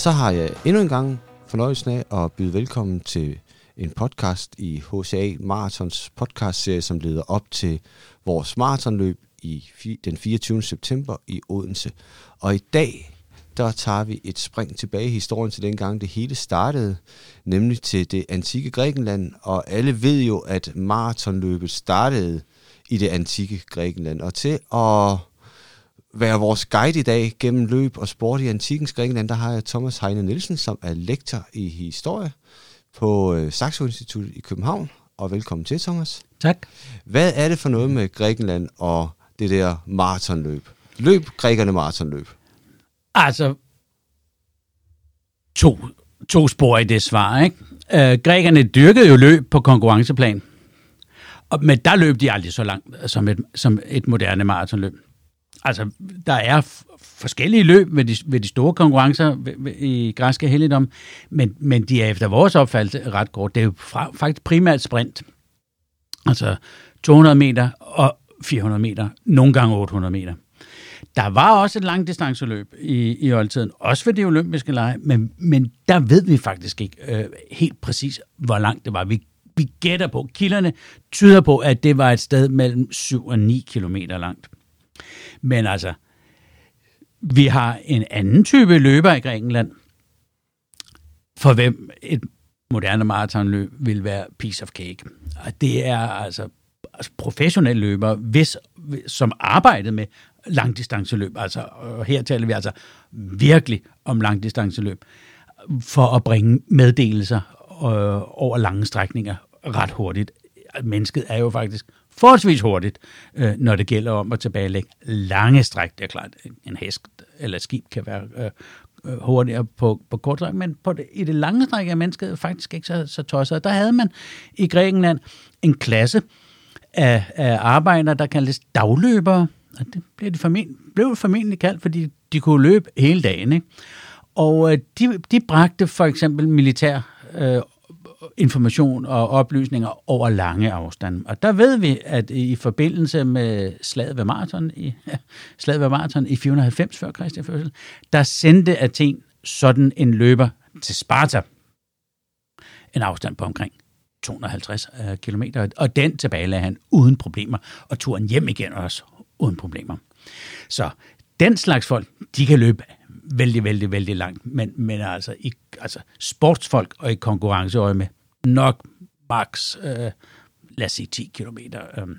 så har jeg endnu en gang fornøjelsen af at byde velkommen til en podcast i HCA Marathons podcastserie, som leder op til vores maratonløb i den 24. september i Odense. Og i dag, der tager vi et spring tilbage i historien til dengang det hele startede, nemlig til det antikke Grækenland. Og alle ved jo, at maratonløbet startede i det antikke Grækenland. Og til at være vores guide i dag gennem løb og sport i antikens Grækenland, der har jeg Thomas Heine Nielsen, som er lektor i historie på øh, Saxo Institut i København. Og velkommen til, Thomas. Tak. Hvad er det for noget med Grækenland og det der maratonløb? Løb grækerne maratonløb? Altså, to, to spor i det svar, ikke? Øh, grækerne dyrkede jo løb på konkurrenceplan. Og, men der løb de aldrig så langt som et, som et moderne maratonløb. Altså, der er forskellige løb ved de, ved de store konkurrencer i græske helligdom, men, men de er efter vores opfattelse ret kort. Det er jo fra, faktisk primært sprint. Altså 200 meter og 400 meter, nogle gange 800 meter. Der var også et langdistanceløb i, i oldtiden, også ved de olympiske lege, men, men der ved vi faktisk ikke øh, helt præcis, hvor langt det var. Vi, vi gætter på, kilderne tyder på, at det var et sted mellem 7 og 9 kilometer langt. Men altså, vi har en anden type løber i Grækenland, for hvem et moderne maratonløb vil være piece of cake. Og det er altså, professionelle løbere, hvis, som arbejdede med langdistanceløb. Altså, og her taler vi altså virkelig om langdistanceløb, for at bringe meddelelser øh, over lange strækninger ret hurtigt. Mennesket er jo faktisk forholdsvis hurtigt, øh, når det gælder om at tilbagelægge lange stræk. Det er klart, en hest eller et skib kan være øh, øh hurtigere på, på kort stræk, men på det, i det lange stræk er mennesket faktisk ikke så, så tosset. Der havde man i Grækenland en klasse af, af arbejdere, der kaldtes dagløbere, og det blev, de formentlig, blev formentlig kaldt, fordi de kunne løbe hele dagen. Ikke? Og øh, de, de bragte for eksempel militær øh, information og oplysninger over lange afstande. Og der ved vi, at i forbindelse med slaget ved Marathon i, ja, slaget ved Marathon i 490 før Kristi fødsel, der sendte Athen sådan en løber til Sparta. En afstand på omkring 250 øh, km, og den tilbage han uden problemer, og turen hjem igen også uden problemer. Så den slags folk, de kan løbe vældig, vældig, vældig langt, men, men altså, i, altså sportsfolk og i konkurrenceøje med nok max, øh, lad os sige 10 kilometer. Øh.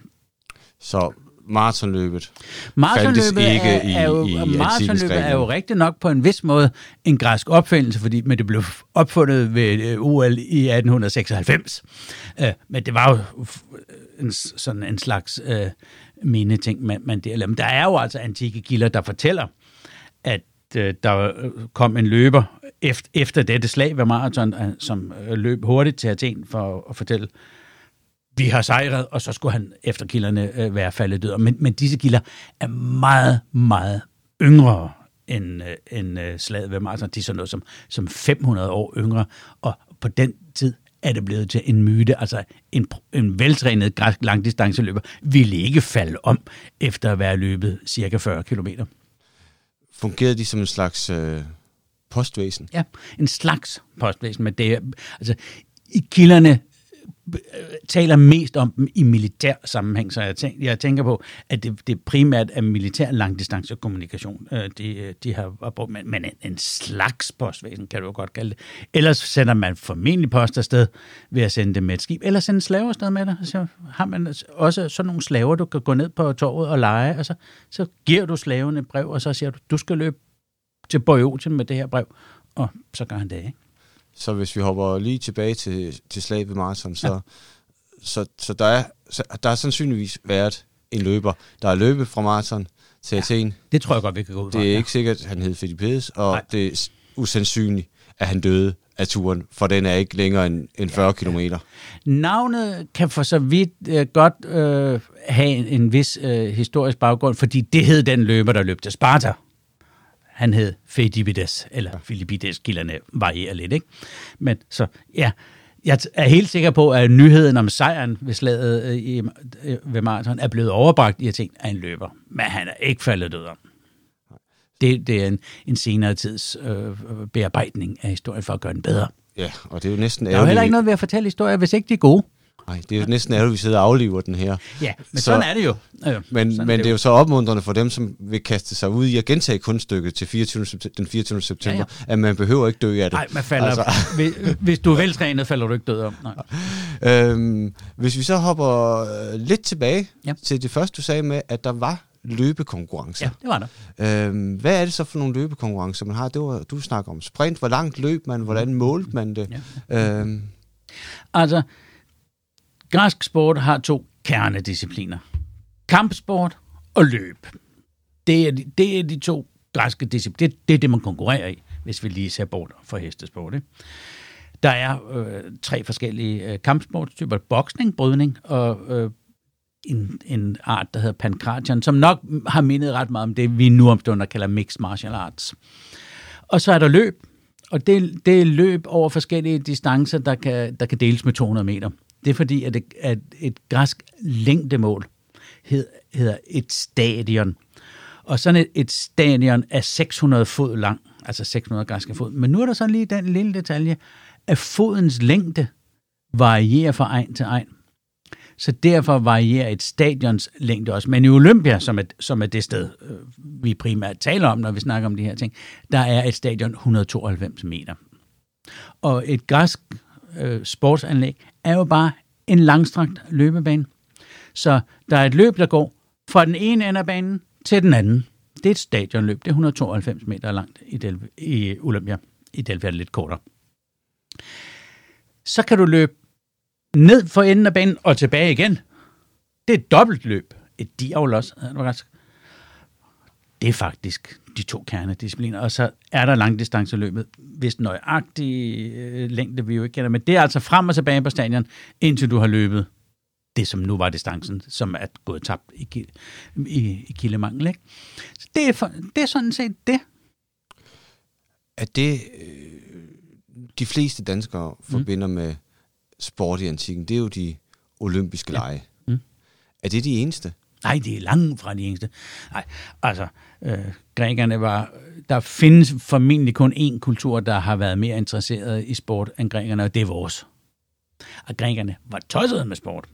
Så maratonløbet maratonløbet ikke er, i, er jo, i maratonløbet er jo rigtig nok på en vis måde en græsk opfindelse, fordi men det blev opfundet ved uh, OL i 1896. Uh, men det var jo en, sådan en slags uh, mine-ting, man, man deler. Men der er jo altså antikke kilder, der fortæller, at øh, der øh, kom en løber efter, efter dette slag ved maraton, øh, som øh, løb hurtigt til Athen for at fortælle, vi har sejret, og så skulle han efter kilderne øh, være faldet død. Men, men disse kilder er meget, meget yngre end, øh, end øh, slaget ved maraton. De er sådan noget som, som 500 år yngre, og på den tid er det blevet til en myte. Altså en, en veltrænet græsk langdistanceløber ville ikke falde om efter at være løbet cirka 40 kilometer. Fungerede de som en slags øh, postvæsen? Ja, en slags postvæsen. Men det er, altså, i kilderne taler mest om dem i militær sammenhæng, så jeg, tænker, jeg tænker på, at det, det primært er militær langdistancekommunikation, øh, de, de har brugt, men, men en, en slags postvæsen, kan du jo godt kalde det. Ellers sender man formentlig post afsted ved at sende det med et skib, eller sende slaver afsted med det. Så har man også sådan nogle slaver, du kan gå ned på torvet og lege, og så, så giver du slaven et brev, og så siger du, du skal løbe til Boyotien med det her brev, og så gør han det, ikke? Så hvis vi hopper lige tilbage til, til slaget ved maraton, så, ja. så, så, der, er, så der er sandsynligvis været en løber, der er løbet fra maraton til ja, Athen. Det tror jeg godt, vi kan gå ud fra. Det er ja. ikke sikkert, at han hed Philippides, og Nej. det er usandsynligt, at han døde af turen, for den er ikke længere end, end 40 ja, kilometer. Navnet kan for så vidt uh, godt uh, have en, en vis uh, historisk baggrund, fordi det hed den løber, der løb til Sparta. Han hed Fedibides, eller ja. Philippides, kilderne varierer lidt, ikke? Men så, ja, jeg er helt sikker på, at nyheden om sejren ved slaget øh, i, øh, ved maraton er blevet overbragt i at tænke af en løber. Men han er ikke faldet død om. det, det er en, en senere tids øh, bearbejdning af historien for at gøre den bedre. Ja, og det er jo næsten Der er jo heller ikke noget ved at fortælle historier, hvis ikke de er gode. Nej, det er jo næsten ærgerligt, at vi sidder og afliver den her. Ja, men Så- så, sådan er det jo. Øh, Men, men det er jo så opmuntrende for dem, som vil kaste sig ud i at gentage kunststykket til 24. september, den 24. september, ja, ja. at man behøver ikke dø af det. Nej, man falder, altså. hvis, hvis du er veltrænet, falder du ikke død om. Nej. Øhm, hvis vi så hopper øh, lidt tilbage ja. Ja. til det første, du sagde med, at der var løbekonkurrencer. Ja, det var der. Øhm, hvad er det så for nogle løbekonkurrencer, man har? Det var, du snakker om sprint. Hvor langt løb man? Hvordan målte man det? Ja. Øhm, Altså, græsk sport har to kernediscipliner. Kampsport og løb. Det er de, det er de to græske discipliner. Det, det er det, man konkurrerer i, hvis vi lige ser bort fra hestesport. Ikke? Der er øh, tre forskellige øh, kampsportstyper. Boksning, brydning og øh, en, en art, der hedder pankration, som nok har mindet ret meget om det, vi nu omstunder kalder mixed martial arts. Og så er der løb, og det, det er løb over forskellige distancer, der kan, der kan deles med 200 meter. Det er fordi, at, det, at et græsk længdemål hed, hedder et stadion. Og sådan et, et stadion er 600 fod lang, altså 600 græske fod. Men nu er der så lige den lille detalje, at fodens længde varierer fra egen til egen. Så derfor varierer et stadions længde også. Men i Olympia, som er, som er det sted, øh, vi primært taler om, når vi snakker om de her ting, der er et stadion 192 meter. Og et græsk øh, sportsanlæg er jo bare en langstrakt løbebane. Så der er et løb, der går fra den ene ende af banen til den anden. Det er et stadionløb. Det er 192 meter langt i, Del- i Olympia. I Delphi er det lidt kortere. Så kan du løbe ned for enden af banen og tilbage igen. Det er et dobbelt løb. Et diavl også. Det er faktisk de to kernediscipliner. Og så er der langdistanceløbet, hvis nøjagtig øh, længde vi jo ikke kender. Men det er altså frem og tilbage på stadion, indtil du har løbet det, som nu var distancen, som er gået tabt i, i, i kildemangel. Ikke? Så det er, for, det er sådan set det. er det, øh, de fleste danskere forbinder med sport i antikken, det er jo de olympiske Ja. lege. Mm. Er det de eneste? Nej, det er langt fra de eneste. Nej, altså, øh, grækerne var... Der findes formentlig kun én kultur, der har været mere interesseret i sport end grækerne, og det er vores. Og grækerne var tossede med sport.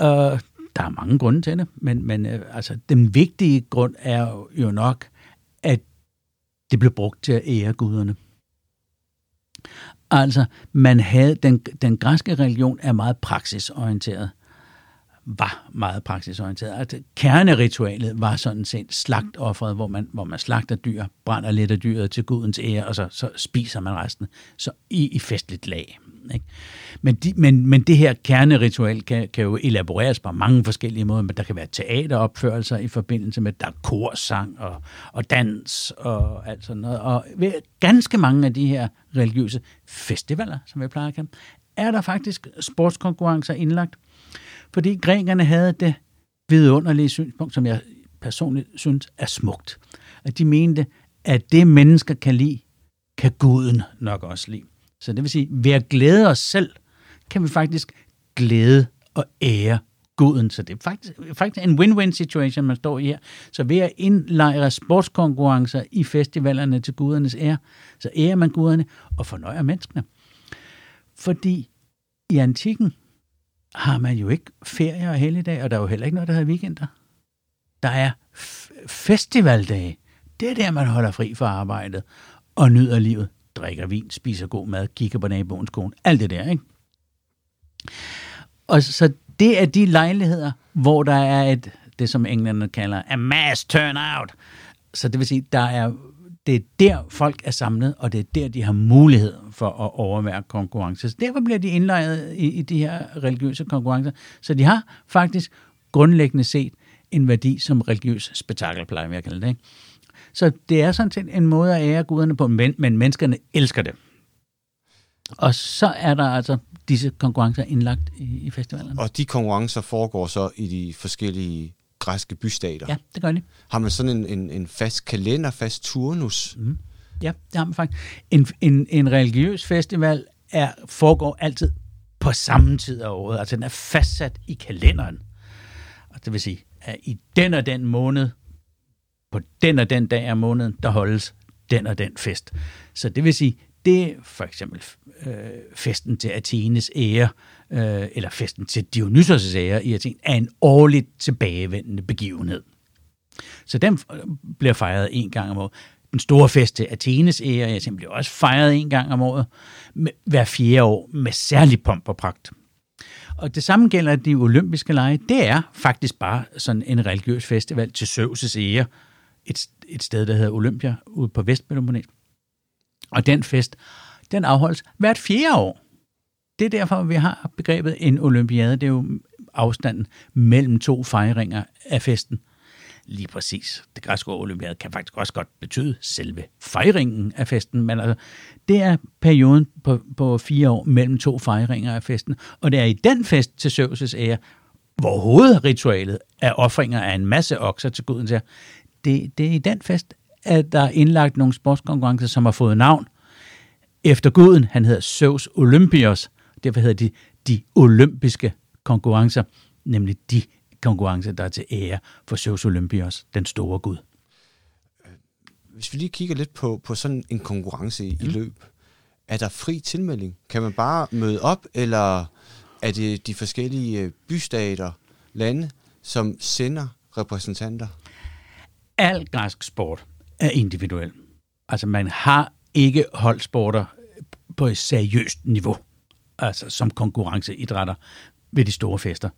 Øh, der er mange grunde til det, men, men øh, altså, den vigtige grund er jo nok, at det blev brugt til at ære guderne. Altså, man havde, den, den græske religion er meget praksisorienteret var meget praksisorienteret. At kerneritualet var sådan set slagtoffret, hvor man, hvor man slagter dyr, brænder lidt af dyret til gudens ære, og så, så spiser man resten så i, i festligt lag. Ikke? Men, de, men, men det her kerneritual kan, kan jo elaboreres på mange forskellige måder, men der kan være teateropførelser i forbindelse med, der er korsang og, og dans og alt sådan noget. Og ved ganske mange af de her religiøse festivaler, som vi plejer at kalde er der faktisk sportskonkurrencer indlagt. Fordi grækerne havde det vidunderlige synspunkt, som jeg personligt synes er smukt. At de mente, at det mennesker kan lide, kan guden nok også lide. Så det vil sige, ved at glæde os selv, kan vi faktisk glæde og ære guden. Så det er faktisk, faktisk en win-win situation, man står i her. Så ved at indlejre sportskonkurrencer i festivalerne til gudernes ære, så ærer man guderne og fornøjer menneskene. Fordi i antikken har man jo ikke ferie og helligdag, og der er jo heller ikke noget, der hedder weekender. Der er f- festivaldage. Det er der, man holder fri fra arbejdet og nyder livet. Drikker vin, spiser god mad, kigger på naboens kone. Alt det der, ikke? Og så det er de lejligheder, hvor der er et, det som englænderne kalder a mass turnout. Så det vil sige, der er, det er der folk er samlet, og det er der, de har mulighed for at overvære konkurrence. Så derfor bliver de indlejret i, i de her religiøse konkurrencer. Så de har faktisk grundlæggende set en værdi som religiøs spektakel, plejer vi at kalde det. Ikke? Så det er sådan set en måde at ære guderne på, men, men menneskerne elsker det. Og så er der altså disse konkurrencer indlagt i, i festivalerne. Og de konkurrencer foregår så i de forskellige græske bystater. Ja, det gør de. Har man sådan en, en, en fast kalender, fast turnus? Mm. Ja, det har man faktisk. En, en, en religiøs festival er, foregår altid på samme tid af året. Altså den er fastsat i kalenderen. Og det vil sige, at i den og den måned på den og den dag af måneden, der holdes den og den fest. Så det vil sige, det for eksempel øh, festen til Athenes ære, øh, eller festen til Dionysos' ære i Athen, er en årligt tilbagevendende begivenhed. Så den øh, bliver fejret en gang om året. Den store fest til Athenes ære i Athen bliver også fejret en gang om året, hver fjerde år, med særlig pomp og pragt. Og det samme gælder de olympiske lege. Det er faktisk bare sådan en religiøs festival til Zeus' ære. Et, et sted, der hedder Olympia, ude på Vestpeloponnes. Og den fest, den afholdes hvert fjerde år. Det er derfor, vi har begrebet en olympiade. Det er jo afstanden mellem to fejringer af festen. Lige præcis. Det græske olympiade kan faktisk også godt betyde selve fejringen af festen, men altså, det er perioden på, på fire år mellem to fejringer af festen, og det er i den fest til Zeus' ære, hvor hovedritualet er offringer af en masse okser til guden. Det, det er i den fest, at der er indlagt nogle sportskonkurrencer, som har fået navn efter guden. Han hedder Zeus Olympios. Derfor hedder de de olympiske konkurrencer, nemlig de konkurrencer, der er til ære for Zeus Olympios, den store gud. Hvis vi lige kigger lidt på, på sådan en konkurrence i, mm. løb, er der fri tilmelding? Kan man bare møde op, eller er det de forskellige øh, bystater, lande, som sender repræsentanter? Al græsk sport er individuel. Altså man har ikke holdsporter på et seriøst niveau, altså som konkurrenceidrætter ved de store fester.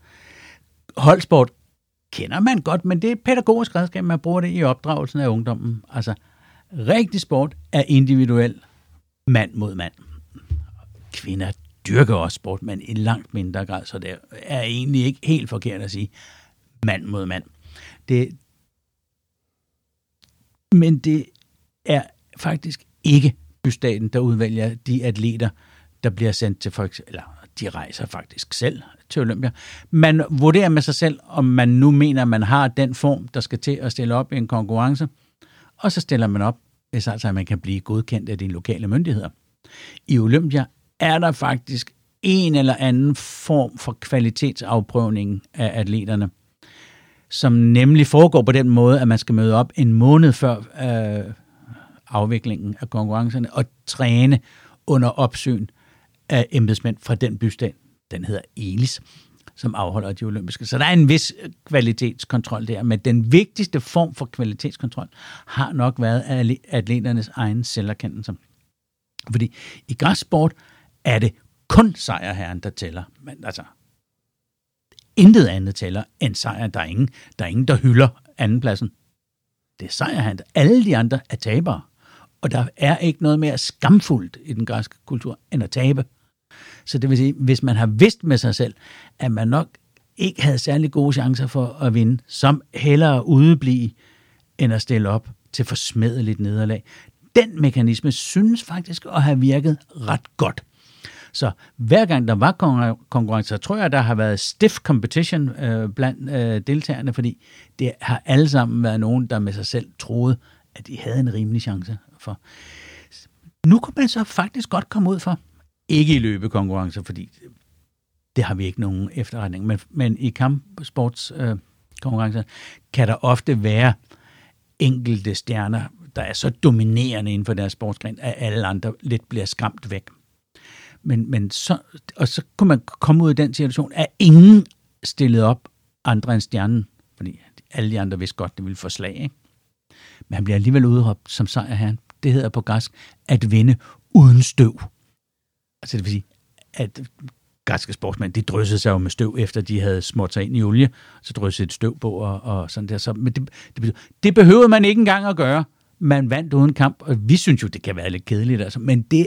Holdsport kender man godt, men det er et pædagogisk redskab, man bruger det i opdragelsen af ungdommen. Altså, rigtig sport er individuel mand mod mand. Kvinder dyrker også sport, men i langt mindre grad, så det er egentlig ikke helt forkert at sige mand mod mand. Det, men det er faktisk ikke bystaten, der udvælger de atleter, der bliver sendt til folk, eller de rejser faktisk selv til Olympia. Man vurderer med sig selv, om man nu mener, at man har den form, der skal til at stille op i en konkurrence, og så stiller man op, hvis altså man kan blive godkendt af de lokale myndigheder. I Olympia er der faktisk en eller anden form for kvalitetsafprøvning af atleterne, som nemlig foregår på den måde, at man skal møde op en måned før øh, afviklingen af konkurrencerne og træne under opsyn af embedsmænd fra den bystand, Den hedder ELIS, som afholder de olympiske. Så der er en vis kvalitetskontrol der, men den vigtigste form for kvalitetskontrol har nok været atleternes egen selverkendelse. Fordi i græssport er det kun sejrherren, der tæller. Men altså, intet andet tæller end sejr. Der er ingen, der, er ingen, der hylder andenpladsen. Det er han, Alle de andre er tabere. Og der er ikke noget mere skamfuldt i den græske kultur, end at tabe. Så det vil sige, hvis man har vidst med sig selv, at man nok ikke havde særlig gode chancer for at vinde, som hellere udeblive, end at stille op til forsmedeligt nederlag. Den mekanisme synes faktisk at have virket ret godt. Så hver gang der var konkurrence, så tror jeg, der har været stiff competition øh, blandt øh, deltagerne, fordi det har alle sammen været nogen, der med sig selv troede, at de havde en rimelig chance for. Nu kunne man så faktisk godt komme ud for, ikke i løbekonkurrencer, fordi det har vi ikke nogen efterretning, men, men i kampsportskonkurrencer øh, kan der ofte være enkelte stjerner, der er så dominerende inden for deres sportsgren, at alle andre lidt bliver skræmt væk. Men, men så, og så kunne man komme ud i den situation, at ingen stillede op andre end stjernen, fordi alle de andre vidste godt, det ville få slag. Ikke? Men han bliver alligevel udråbt som sejrherren. Det hedder på græsk at vinde uden støv. Altså det vil sige, at græske sportsmænd, de dryssede sig jo med støv, efter de havde smurt sig ind i olie, så dryssede et støv på og, og sådan der. Så, men det, det, det behøvede man ikke engang at gøre. Man vandt uden kamp, og vi synes jo, det kan være lidt kedeligt, altså. men det,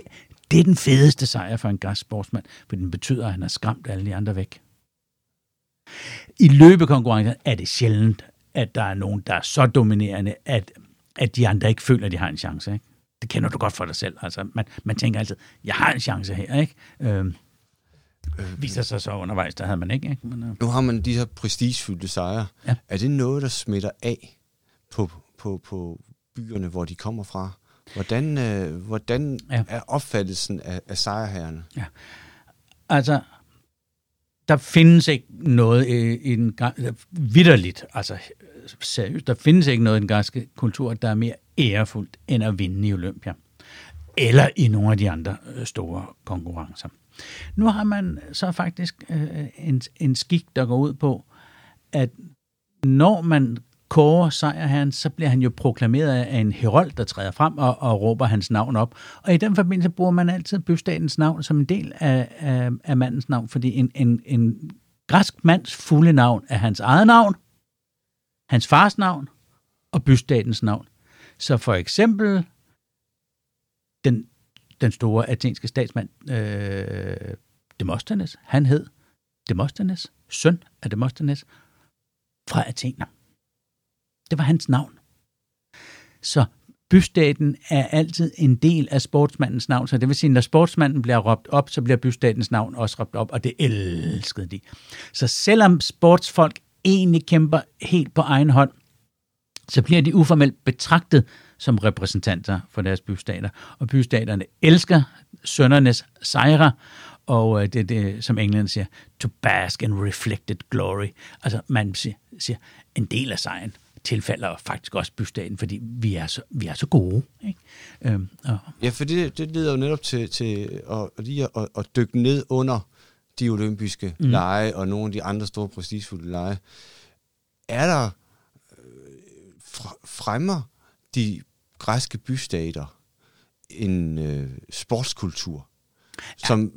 det er den fedeste sejr for en græsk sportsmand, for den betyder, at han har skræmt alle de andre væk. I løbekonkurrencer er det sjældent, at der er nogen, der er så dominerende, at, at de andre ikke føler, at de har en chance. Ikke? Det kender du godt for dig selv. Altså, man, man tænker altid, jeg har en chance her. Ikke? Øhm, øh, viser sig så undervejs, der havde man ikke. ikke? Men, øh. Nu har man de her prestigefyldte sejre. Ja. Er det noget, der smitter af på, på, på byerne, hvor de kommer fra? Hvordan, øh, hvordan ja. er opfattelsen af, af sejrherrerne? Ja. Altså, der findes ikke noget i den vidderligt, altså seriøst, der findes ikke noget i den græske kultur, der er mere ærefuldt end at vinde i Olympia. Eller i nogle af de andre øh, store konkurrencer. Nu har man så faktisk øh, en, en skik, der går ud på, at når man Kåre sejrer han, så bliver han jo proklameret af en herold, der træder frem og, og råber hans navn op. Og i den forbindelse bruger man altid bystatens navn som en del af, af, af mandens navn, fordi en, en, en græsk mands fulde navn er hans eget navn, hans fars navn og bystatens navn. Så for eksempel den, den store athenske statsmand øh, Demosthenes, han hed Demosthenes, søn af Demosthenes, fra Athener. Det var hans navn. Så bystaten er altid en del af sportsmandens navn, så det vil sige, når sportsmanden bliver råbt op, så bliver bystatens navn også råbt op, og det elskede de. Så selvom sportsfolk egentlig kæmper helt på egen hånd, så bliver de uformelt betragtet som repræsentanter for deres bystater. Og bystaterne elsker sønnernes sejre, og øh, det er det, som englænderne siger, to bask in reflected glory. Altså man siger, siger en del af sejren tilfalder faktisk også bystaten, fordi vi er så, vi er så gode. Ikke? Øhm, og... Ja, for det, det leder jo netop til, til at, lige at, at dykke ned under de olympiske mm. lege og nogle af de andre store prestigefulde lege. Er der øh, fremmer de græske bystater en øh, sportskultur, ja, som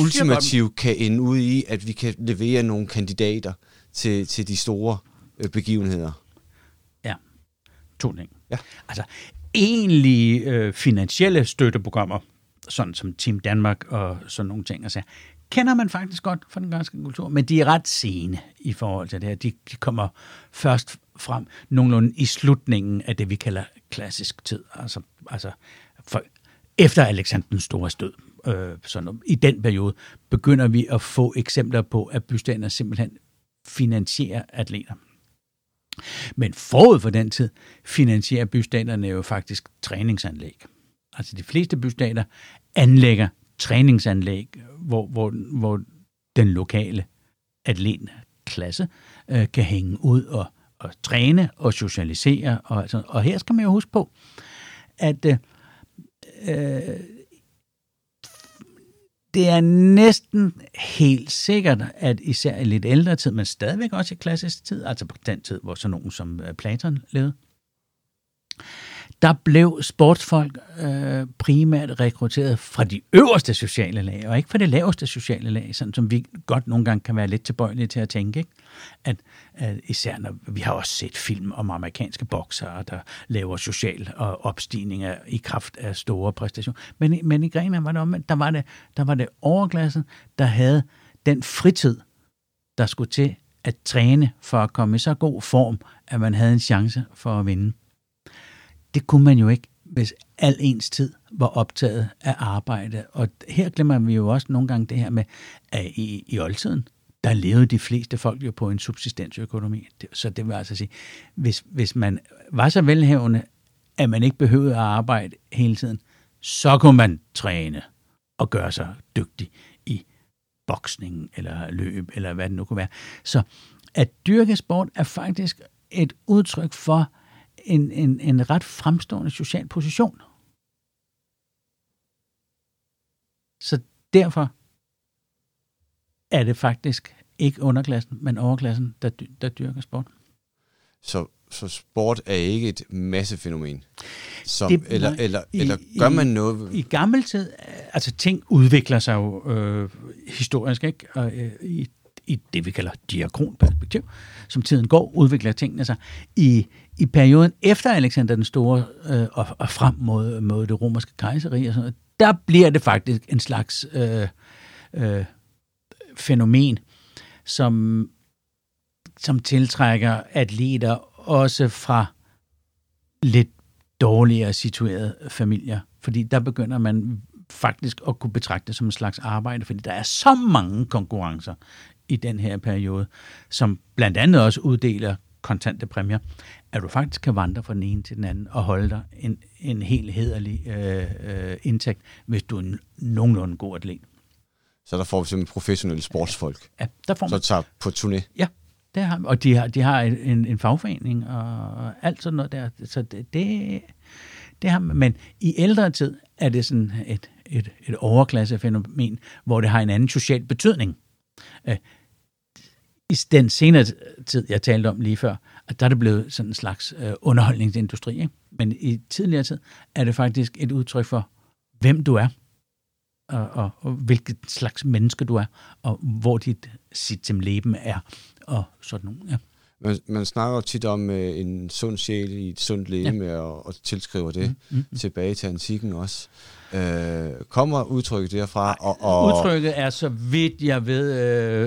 ultimativt kan ende ud i, at vi kan levere nogle kandidater til, til de store øh, begivenheder? Ting. Ja. Altså, egentlige øh, finansielle støtteprogrammer, sådan som Team Danmark og sådan nogle ting, altså, kender man faktisk godt fra den græske kultur, men de er ret sene i forhold til det her. De, de kommer først frem nogenlunde i slutningen af det, vi kalder klassisk tid. Altså, altså for, efter Alexander den Store død. Øh, sådan, I den periode begynder vi at få eksempler på, at bystander simpelthen finansierer atleter. Men forud for den tid finansierer bystaterne jo faktisk træningsanlæg. Altså de fleste bystater anlægger træningsanlæg, hvor, hvor, hvor den lokale atletklasse øh, kan hænge ud og, og træne og socialisere. Og, altså, og her skal man jo huske på, at øh, øh det er næsten helt sikkert, at især i lidt ældre tid, men stadigvæk også i klassisk tid, altså på den tid, hvor sådan nogen som øh, Platon levede, der blev sportsfolk øh, primært rekrutteret fra de øverste sociale lag, og ikke fra det laveste sociale lag, sådan som vi godt nogle gange kan være lidt tilbøjelige til at tænke. Ikke? At, at især når vi har også set film om amerikanske boksere, der laver social øh, og opstigninger i kraft af store præstationer. Men, men i Grækenland var det omvendt. Der var det, der var det overklassen, der havde den fritid, der skulle til at træne for at komme i så god form, at man havde en chance for at vinde. Det kunne man jo ikke, hvis al ens tid var optaget af arbejde. Og her glemmer vi jo også nogle gange det her med, at i, i oldtiden, der levede de fleste folk jo på en subsistensøkonomi. Så det vil altså sige, hvis, hvis man var så velhævende, at man ikke behøvede at arbejde hele tiden, så kunne man træne og gøre sig dygtig i boksning eller løb, eller hvad det nu kunne være. Så at dyrke sport er faktisk et udtryk for, en, en, en ret fremstående social position. Så derfor er det faktisk ikke underklassen, men overklassen, der, der dyrker sport. Så, så sport er ikke et massefænomen? Som, det, eller, eller, i, eller gør man noget? I, I gammel tid, altså ting udvikler sig jo øh, historisk, ikke? Og, øh, i i det, vi kalder diakronperspektiv. Som tiden går, udvikler tingene sig. I, i perioden efter Alexander den Store øh, og, og frem mod, mod det romerske kejseri, og sådan noget, der bliver det faktisk en slags øh, øh, fænomen, som, som tiltrækker atleter også fra lidt dårligere situerede familier. Fordi der begynder man faktisk at kunne betragte det som en slags arbejde, fordi der er så mange konkurrencer i den her periode, som blandt andet også uddeler kontante præmier, at du faktisk kan vandre fra den ene til den anden og holde dig en, en helt hederlig øh, øh, indtægt, hvis du er en nogenlunde god atlet. Så der får vi simpelthen professionelle sportsfolk, Ja, der får så man, tager på turné. ja, det har, og de har, de har en, en fagforening og alt sådan noget der. Så det, det, det har man. Men i ældre tid er det sådan et, et, et overklassefænomen, hvor det har en anden social betydning. I den senere tid, jeg talte om lige før, at der er det blevet sådan en slags øh, underholdningsindustri. Ikke? Men i tidligere tid er det faktisk et udtryk for, hvem du er, og, og, og hvilket slags menneske du er, og hvor dit sit leben er, og sådan nogle. Ja. Man, man snakker jo tit om øh, en sund sjæl i et sundt leme, ja. og, og tilskriver det Mm, mm. tilbage til antikken også. Øh, kommer udtrykket derfra? Og, og, Udtrykket er, så vidt jeg ved,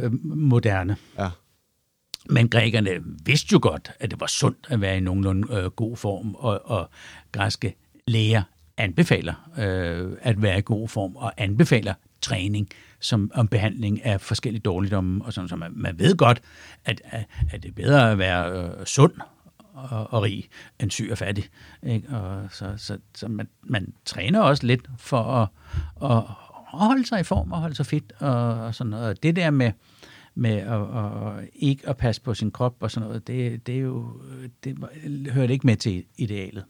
øh, moderne. Ja, Men grækerne vidste jo godt, at det var sundt at være i nogenlunde øh, god form, og, og græske læger anbefaler øh, at være i god form, og anbefaler træning som om behandling af forskellige dårligdomme, og sådan, så man, man ved godt, at, at, at det er bedre at være øh, sund og, og rig end syg og fattig. Ikke? Og så så, så man, man træner også lidt for at, at, holde sig i form og holde sig fit og, og sådan noget. Og det der med, med at, at, ikke at passe på sin krop og sådan noget, det, det er jo, det hører ikke med til idealet.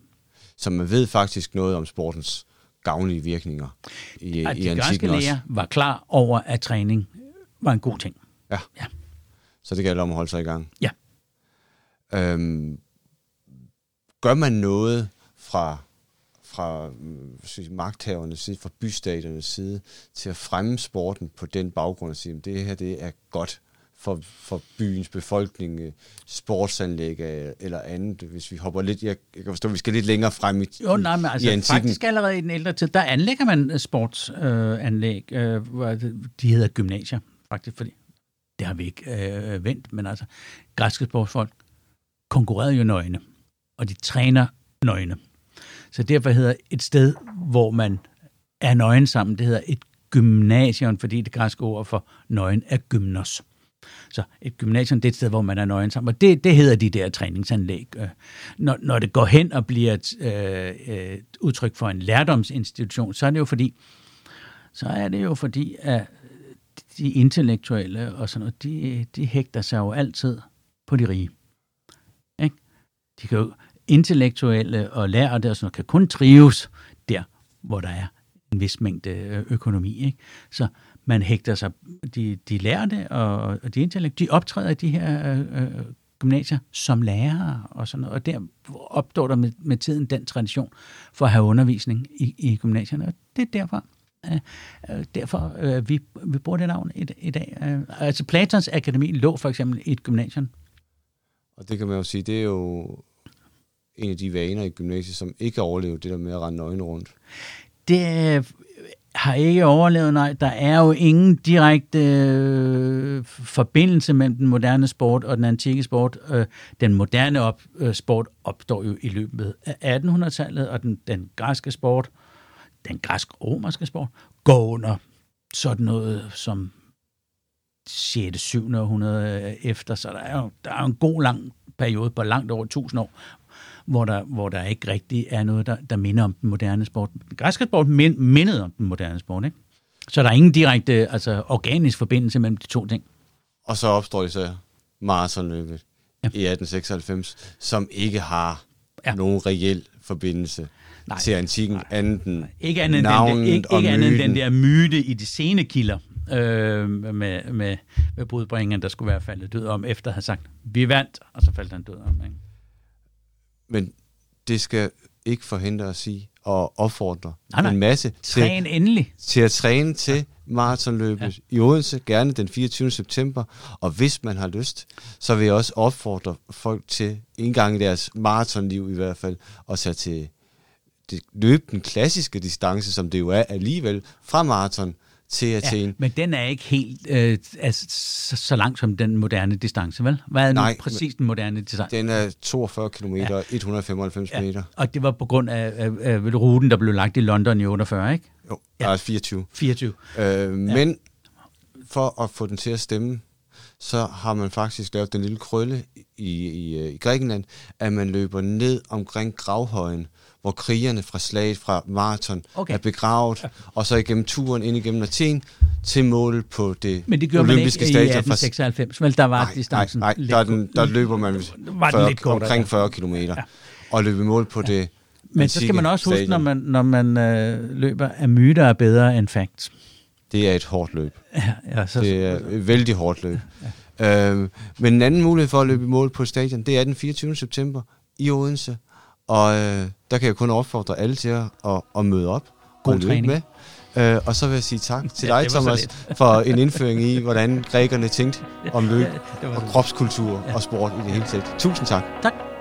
så man ved faktisk noget om sportens gavnlige virkninger i, At i de græske også. læger var klar over, at træning var en god ting. Ja. Ja. Så det gælder om at holde sig i gang. Ja. Øhm, gør man noget fra, fra mm, magthavernes side, fra bystaternes side, til at fremme sporten på den baggrund og sige, at det her det er godt for, for byens befolkning, øh, sportsanlæg øh, eller andet. Hvis vi hopper lidt, jeg, jeg kan forstå, at vi skal lidt længere frem i, Jo, nej, men altså faktisk allerede i den ældre tid, der anlægger man sportsanlæg, øh, anlæg, øh, det- de hedder gymnasier, faktisk, fordi det har vi ikke øh, vendt, men altså, græske sportsfolk konkurrerede jo nøgne, og de træner nøgne. Så derfor hedder et sted, hvor man er nøgen sammen, det hedder et gymnasium, fordi det græske ord for nøgen er gymnos. Så et gymnasium, det er et sted, hvor man er nøgen sammen. Og det, det hedder de der træningsanlæg. Øh, når, når det går hen og bliver et, øh, et udtryk for en lærdomsinstitution, så er det jo fordi, så er det jo fordi, at de intellektuelle og sådan noget, de, de hægter sig jo altid på de rige. Ikke? De kan jo, intellektuelle og lærte og sådan noget, kan kun trives der, hvor der er en vis mængde øh, økonomi. Ikke? Så man hægter sig, de, de lærte og, og de intellektuelle, de optræder i de her øh, øh, gymnasier som lærere og sådan noget, og der opstår der med, med tiden den tradition for at have undervisning i, i gymnasierne, og det er derfor, øh, øh, derfor øh, vi, vi bruger det navn i, i dag. Øh, altså Platons Akademi lå for eksempel i et gymnasium. Og det kan man jo sige, det er jo en af de vaner i gymnasiet, som ikke har overlevet det der med at rende nøgne rundt. Det har ikke overlevet, nej. Der er jo ingen direkte øh, forbindelse mellem den moderne sport og den antikke sport. Øh, den moderne op, øh, sport opstår jo i løbet af 1800-tallet, og den, den græske sport, den græsk-romerske sport, går under sådan noget som 6. 7. århundrede efter, så der er jo der er jo en god lang periode på langt over 1000 år, hvor der, hvor der ikke rigtig er noget, der, der minder om den moderne sport. Den græske sport min, mindede om den moderne sport, ikke? Så der er ingen direkte altså, organisk forbindelse mellem de to ting. Og så opstår især maratonløbet Ja. i 1896, som ikke har Ja. nogen reel forbindelse Nej. Til antikken, Nej. anden end Ikke andet end den, navnet der, ikke, ikke andet end den der myte i de sene kilder øh, med, med, med budbringeren, der skulle være faldet død om, efter at have sagt, vi vandt, og så faldt han død om. Ikke? Men det skal ikke forhindre os i at opfordre Nej, nej. en masse til, Træn endelig. til at træne til maratonløbet ja. i Odense, gerne den 24. september. Og hvis man har lyst, så vil jeg også opfordre folk til, en gang i deres maratonliv i hvert fald, at tage til det, løbe den klassiske distance, som det jo er alligevel, fra maraton til Athen. Ja, men den er ikke helt øh, altså, så, så langt som den moderne distance, vel? Hvad er Nej, præcis den moderne distance? Den er 42 km, ja. 195 Ja, meter. og det var på grund af, af, af ruten, der blev lagt i London i 48, ikke? Jo, Ja. er 24. 24. Øh, men for at få den til at stemme, så har man faktisk lavet den lille krølle i, i, øh, i Grækenland, at man løber ned omkring gravhøjen, hvor krigerne fra slaget fra maraton Okay. er begravet, og så igennem turen ind igennem Athen til mål på det Men det gjorde man olympiske ikke i stadion fra 1896, vel der var Nej, distancen nej, nej der, er den, der løber man var den 40, lidt kortere, omkring ja. 40 km. Ja. Og løber mål på det Men så skal man også huske, når stadion. man, når man øh, løber, at myter er bedre end facts. Det er et hårdt løb. Ja, ja, så, Det er et vældig hårdt løb. Ja. Øhm, men en anden mulighed for at løbe i mål på stadion, det er den 24. september i Odense. Og øh, der kan jeg kun opfordre alle til at, at, at møde op God og træning. med. Øh, og så vil jeg sige tak til Ja, dig, Thomas, for en indføring i, hvordan grækerne tænkte om løb var og kropskultur og sport i det hele taget. Tusind tak. Tak.